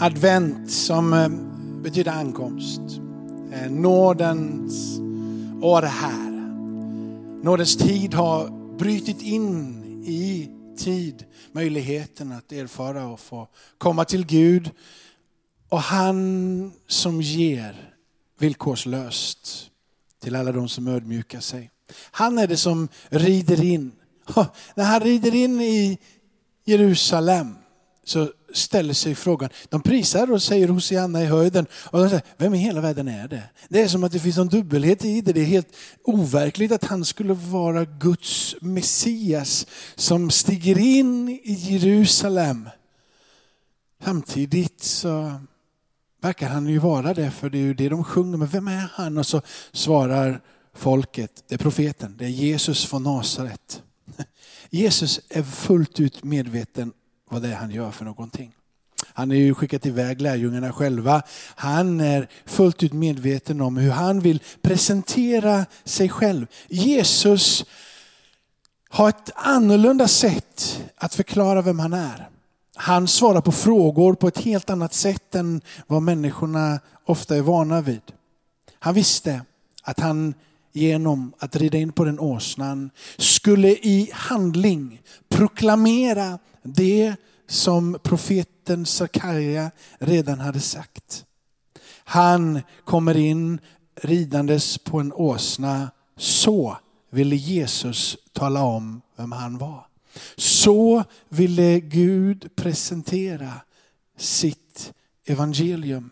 advent som eh, betyder ankomst. Eh, nådens år är här. Nådens tid har brutit in i tid möjligheten att erfara och få komma till Gud. Och han som ger villkorslöst till alla de som ödmjukar sig. Han är det som rider in. När han rider in i Jerusalem så ställer sig frågan, de prisar och säger Hosianna i höjden. Och de säger, vem i hela världen är det? Det är som att det finns en dubbelhet i det. Det är helt overkligt att han skulle vara Guds Messias som stiger in i Jerusalem. Samtidigt så verkar han ju vara det, för det är ju det de sjunger. Men vem är han? Och så svarar folket, det är profeten, det är Jesus från Nasaret. Jesus är fullt ut medveten vad det är han gör för någonting. Han är ju skickat iväg lärjungarna själva. Han är fullt ut medveten om hur han vill presentera sig själv. Jesus har ett annorlunda sätt att förklara vem han är. Han svarar på frågor på ett helt annat sätt än vad människorna ofta är vana vid. Han visste att han genom att rida in på den åsnan skulle i handling proklamera det som profeten Sakarja redan hade sagt. Han kommer in ridandes på en åsna. Så ville Jesus tala om vem han var. Så ville Gud presentera sitt evangelium.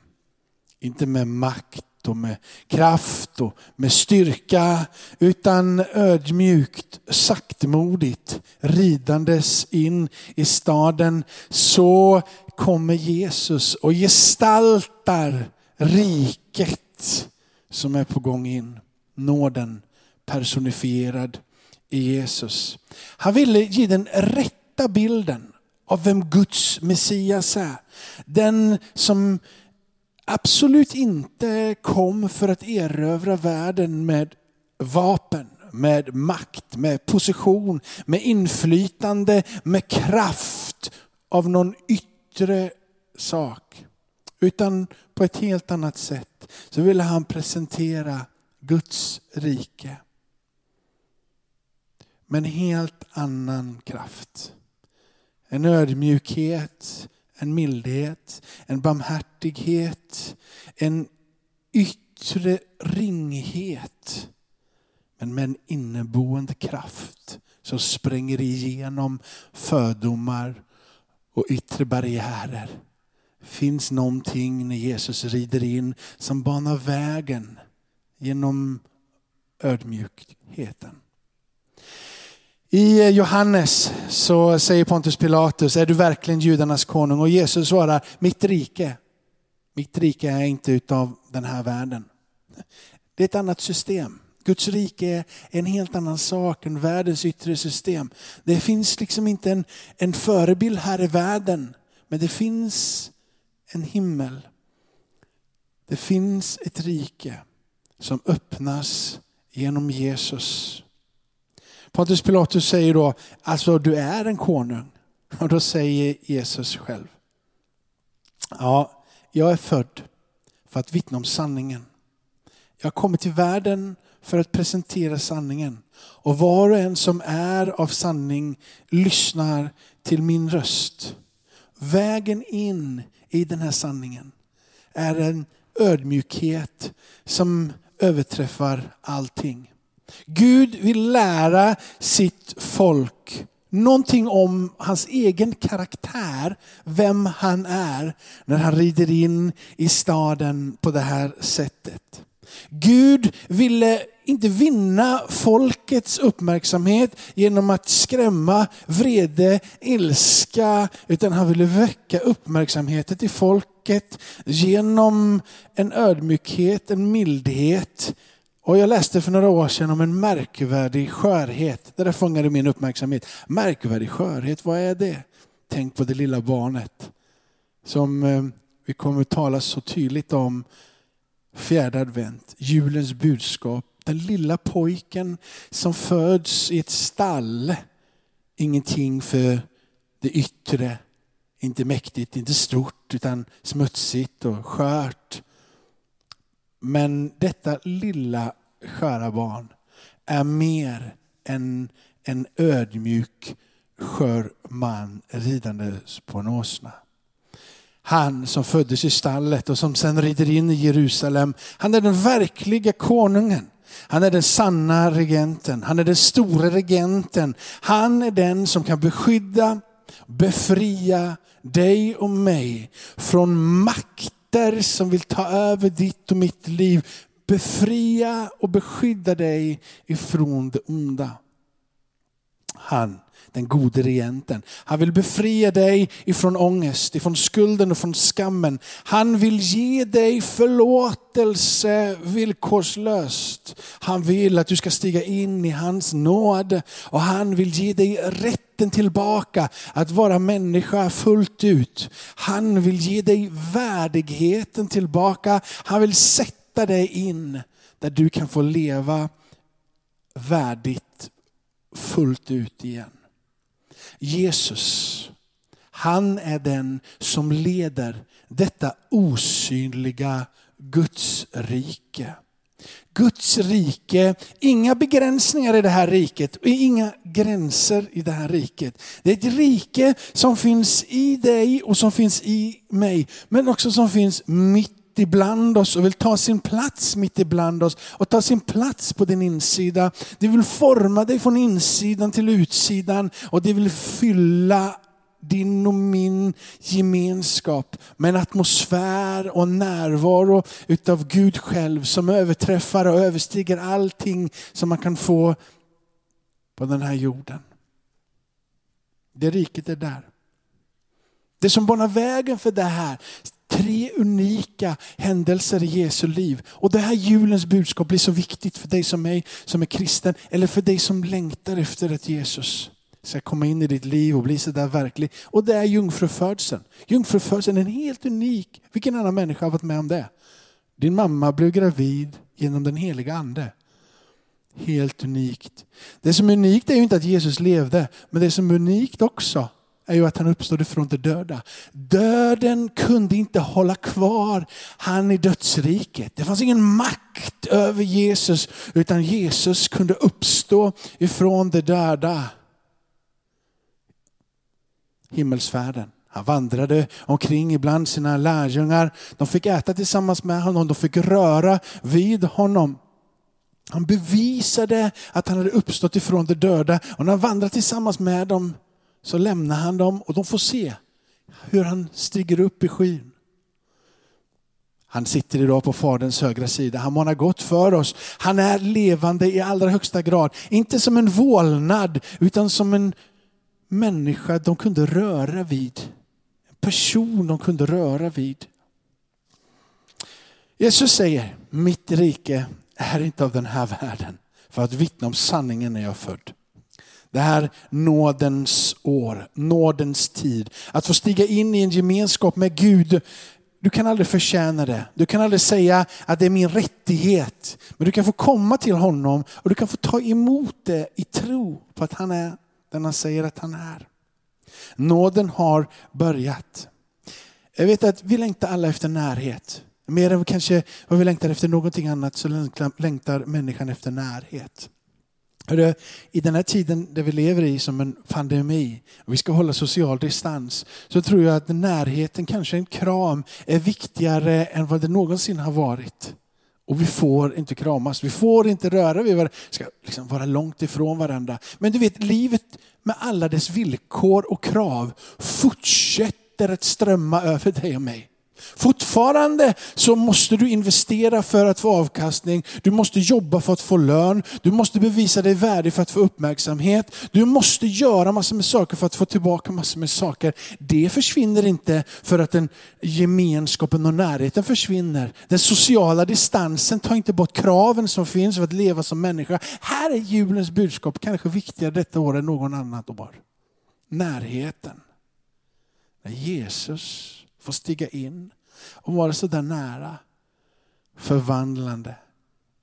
Inte med makt och med kraft och med styrka utan ödmjukt, saktmodigt ridandes in i staden så kommer Jesus och gestaltar riket som är på gång in. Nåden personifierad i Jesus. Han ville ge den rätta bilden av vem Guds Messias är. Den som absolut inte kom för att erövra världen med vapen, med makt, med position, med inflytande, med kraft av någon yttre sak. Utan på ett helt annat sätt så ville han presentera Guds rike. Med en helt annan kraft. En ödmjukhet, en mildhet, en barmhärtighet, en yttre ringhet. Men med en inneboende kraft som spränger igenom fördomar och yttre barriärer. finns någonting när Jesus rider in som banar vägen genom ödmjukheten. I eh, Johannes så säger Pontus Pilatus, är du verkligen judarnas konung? Och Jesus svarar, mitt rike, mitt rike är inte utav den här världen. Det är ett annat system. Guds rike är en helt annan sak än världens yttre system. Det finns liksom inte en, en förebild här i världen, men det finns en himmel. Det finns ett rike som öppnas genom Jesus. Pontus Pilatus säger då, alltså du är en konung. Och då säger Jesus själv, ja, jag är född för att vittna om sanningen. Jag har kommit till världen för att presentera sanningen. Och var och en som är av sanning lyssnar till min röst. Vägen in i den här sanningen är en ödmjukhet som överträffar allting. Gud vill lära sitt folk någonting om hans egen karaktär, vem han är, när han rider in i staden på det här sättet. Gud ville inte vinna folkets uppmärksamhet genom att skrämma, vrede, ilska, utan han ville väcka uppmärksamheten till folket genom en ödmjukhet, en mildhet och jag läste för några år sedan om en märkvärdig skörhet. Det där fångade min uppmärksamhet. Märkvärdig skörhet, vad är det? Tänk på det lilla barnet. Som eh, vi kommer att tala så tydligt om fjärde advent. Julens budskap. Den lilla pojken som föds i ett stall. Ingenting för det yttre. Inte mäktigt, inte stort, utan smutsigt och skört. Men detta lilla sköra barn är mer än en ödmjuk skör man ridandes på en åsna. Han som föddes i stallet och som sen rider in i Jerusalem, han är den verkliga konungen. Han är den sanna regenten, han är den stora regenten. Han är den som kan beskydda, befria dig och mig från makt makter som vill ta över ditt och mitt liv. Befria och beskydda dig ifrån det onda. Han den gode regenten. Han vill befria dig ifrån ångest, ifrån skulden och från skammen. Han vill ge dig förlåtelse villkorslöst. Han vill att du ska stiga in i hans nåd och han vill ge dig rätt rätten tillbaka att vara människa fullt ut. Han vill ge dig värdigheten tillbaka. Han vill sätta dig in där du kan få leva värdigt fullt ut igen. Jesus, han är den som leder detta osynliga Guds rike. Guds rike, inga begränsningar i det här riket och inga gränser i det här riket. Det är ett rike som finns i dig och som finns i mig, men också som finns mitt ibland oss och vill ta sin plats mitt ibland oss och ta sin plats på din insida. Det vill forma dig från insidan till utsidan och det vill fylla din och min gemenskap med en atmosfär och närvaro utav Gud själv som överträffar och överstiger allting som man kan få på den här jorden. Det riket är där. Det som banar vägen för det här Tre unika händelser i Jesu liv. Och det här julens budskap blir så viktigt för dig som mig som är kristen, eller för dig som längtar efter ett Jesus ska komma in i ditt liv och bli så där verklig. Och det är jungfrufödseln. Jungfrufödseln är helt unik. Vilken annan människa har varit med om det? Din mamma blev gravid genom den heliga ande. Helt unikt. Det som är unikt är ju inte att Jesus levde, men det som är unikt också är ju att han uppstod ifrån de döda. Döden kunde inte hålla kvar han i dödsriket. Det fanns ingen makt över Jesus utan Jesus kunde uppstå ifrån de döda. Himmelsfärden. Han vandrade omkring ibland sina lärjungar. De fick äta tillsammans med honom, de fick röra vid honom. Han bevisade att han hade uppstått ifrån de döda och när han vandrade tillsammans med dem så lämnar han dem och de får se hur han stiger upp i skyn. Han sitter idag på Faderns högra sida. Han manar gott för oss. Han är levande i allra högsta grad. Inte som en vålnad utan som en människa de kunde röra vid. En person de kunde röra vid. Jesus säger, mitt rike är inte av den här världen. För att vittna om sanningen är jag född. Det här nådens år, nådens tid. Att få stiga in i en gemenskap med Gud. Du kan aldrig förtjäna det. Du kan aldrig säga att det är min rättighet. Men du kan få komma till honom och du kan få ta emot det i tro på att han är den han säger att han är. Nåden har börjat. Jag vet att vi längtar alla efter närhet. Mer än kanske vad vi längtar efter någonting annat så längtar människan efter närhet. I den här tiden där vi lever i som en pandemi och vi ska hålla social distans så tror jag att närheten, kanske en kram, är viktigare än vad det någonsin har varit. Och vi får inte kramas, vi får inte röra vid varandra, vi ska liksom vara långt ifrån varandra. Men du vet, livet med alla dess villkor och krav fortsätter att strömma över dig och mig. Fortfarande så måste du investera för att få avkastning. Du måste jobba för att få lön. Du måste bevisa dig värdig för att få uppmärksamhet. Du måste göra massor med saker för att få tillbaka massor med saker. Det försvinner inte för att den gemenskapen och närheten försvinner. Den sociala distansen tar inte bort kraven som finns för att leva som människa. Här är julens budskap kanske viktigare detta år än någon annat år. Närheten. När Jesus får stiga in och vara så där nära. Förvandlande,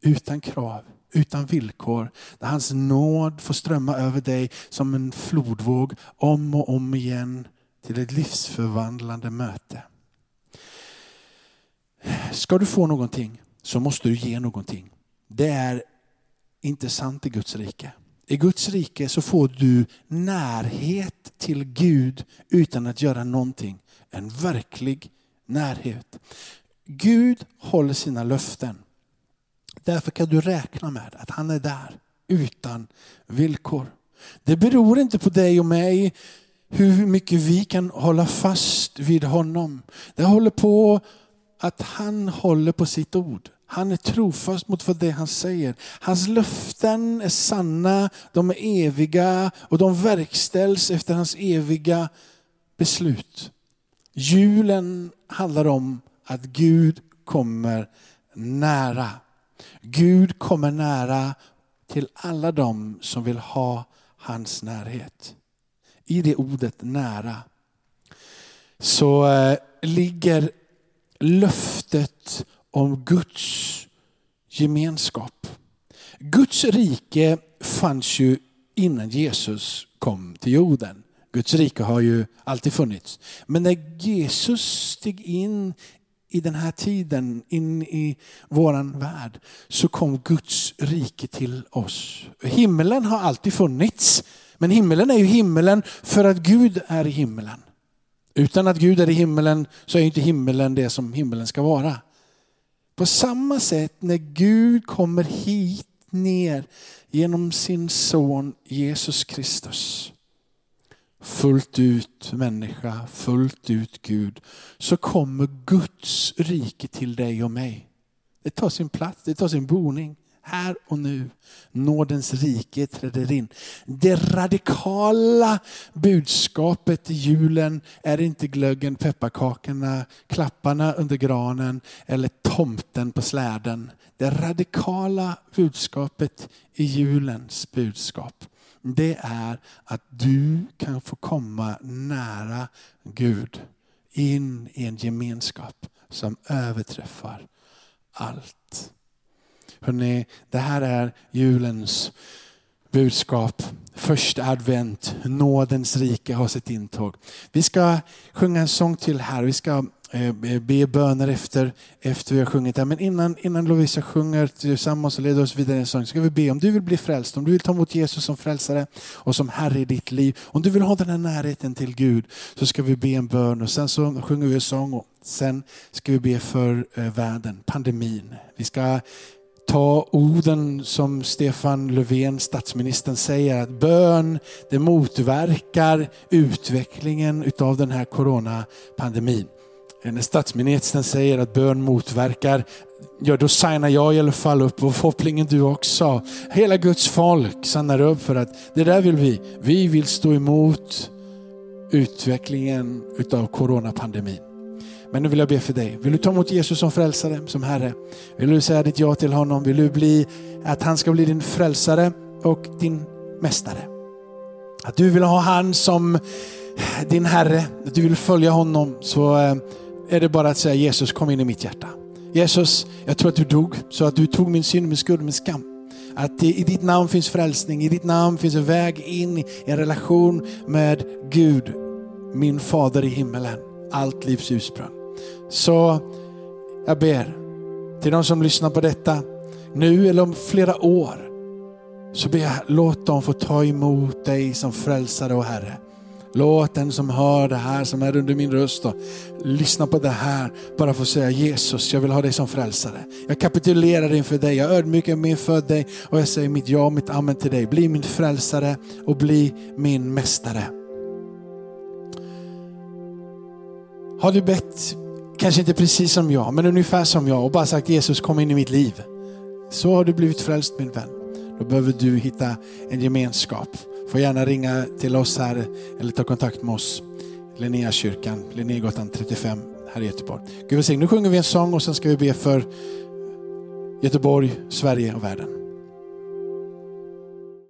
utan krav, utan villkor. Där hans nåd får strömma över dig som en flodvåg om och om igen till ett livsförvandlande möte. Ska du få någonting så måste du ge någonting. Det är inte sant i Guds rike. I Guds rike så får du närhet till Gud utan att göra någonting. En verklig närhet. Gud håller sina löften. Därför kan du räkna med att han är där utan villkor. Det beror inte på dig och mig hur mycket vi kan hålla fast vid honom. Det håller på att han håller på sitt ord. Han är trofast mot vad det han säger. Hans löften är sanna, de är eviga och de verkställs efter hans eviga beslut. Julen handlar om att Gud kommer nära. Gud kommer nära till alla dem som vill ha hans närhet. I det ordet nära så eh, ligger löftet om Guds gemenskap. Guds rike fanns ju innan Jesus kom till jorden. Guds rike har ju alltid funnits. Men när Jesus steg in i den här tiden, in i våran värld, så kom Guds rike till oss. Himmelen har alltid funnits, men himmelen är ju himmelen för att Gud är i himmelen. Utan att Gud är i himmelen så är inte himmelen det som himmelen ska vara. På samma sätt när Gud kommer hit ner genom sin son Jesus Kristus. Fullt ut människa, fullt ut Gud. Så kommer Guds rike till dig och mig. Det tar sin plats, det tar sin boning här och nu. Nådens rike träder in. Det radikala budskapet i julen är inte glöggen, pepparkakorna, klapparna under granen eller tomten på släden. Det radikala budskapet i julens budskap det är att du kan få komma nära Gud in i en gemenskap som överträffar allt. Hörrni, det här är julens budskap. Första advent, nådens rike har sitt intåg. Vi ska sjunga en sång till här. Vi ska eh, be böner efter, efter vi har sjungit här. Men innan, innan Lovisa sjunger tillsammans och leder oss vidare i en sång ska vi be om du vill bli frälst, om du vill ta emot Jesus som frälsare och som Herre i ditt liv. Om du vill ha den här närheten till Gud så ska vi be en bön och sen så sjunger vi en sång och sen ska vi be för eh, världen, pandemin. Vi ska ta orden som Stefan Löfven, statsministern, säger att bön det motverkar utvecklingen utav den här coronapandemin. När statsministern säger att bön motverkar, ja då signar jag i alla fall upp och förhoppningen du också. Hela Guds folk signar upp för att det där vill vi. Vi vill stå emot utvecklingen utav coronapandemin. Men nu vill jag be för dig. Vill du ta emot Jesus som frälsare, som Herre? Vill du säga ditt ja till honom? Vill du bli, att han ska bli din frälsare och din mästare? Att du vill ha han som din Herre, att du vill följa honom så eh, är det bara att säga Jesus kom in i mitt hjärta. Jesus, jag tror att du dog så att du tog min synd, min skuld, min skam. Att i ditt namn finns frälsning, i ditt namn finns en väg in i en relation med Gud, min fader i himmelen, allt livs ursprung. Så jag ber till de som lyssnar på detta nu eller om flera år. Så ber jag, låt dem få ta emot dig som frälsare och Herre. Låt den som hör det här, som är under min röst och lyssnar på det här, bara få säga Jesus, jag vill ha dig som frälsare. Jag kapitulerar inför dig, jag ödmjukar mig inför dig och jag säger mitt ja och mitt amen till dig. Bli min frälsare och bli min mästare. Har du bett Kanske inte precis som jag, men ungefär som jag och bara sagt Jesus kom in i mitt liv. Så har du blivit frälst min vän. Då behöver du hitta en gemenskap. Får gärna ringa till oss här eller ta kontakt med oss. Linnéakyrkan, Linnégatan 35 här i Göteborg. Gud välsigne. Nu sjunger vi en sång och sen ska vi be för Göteborg, Sverige och världen.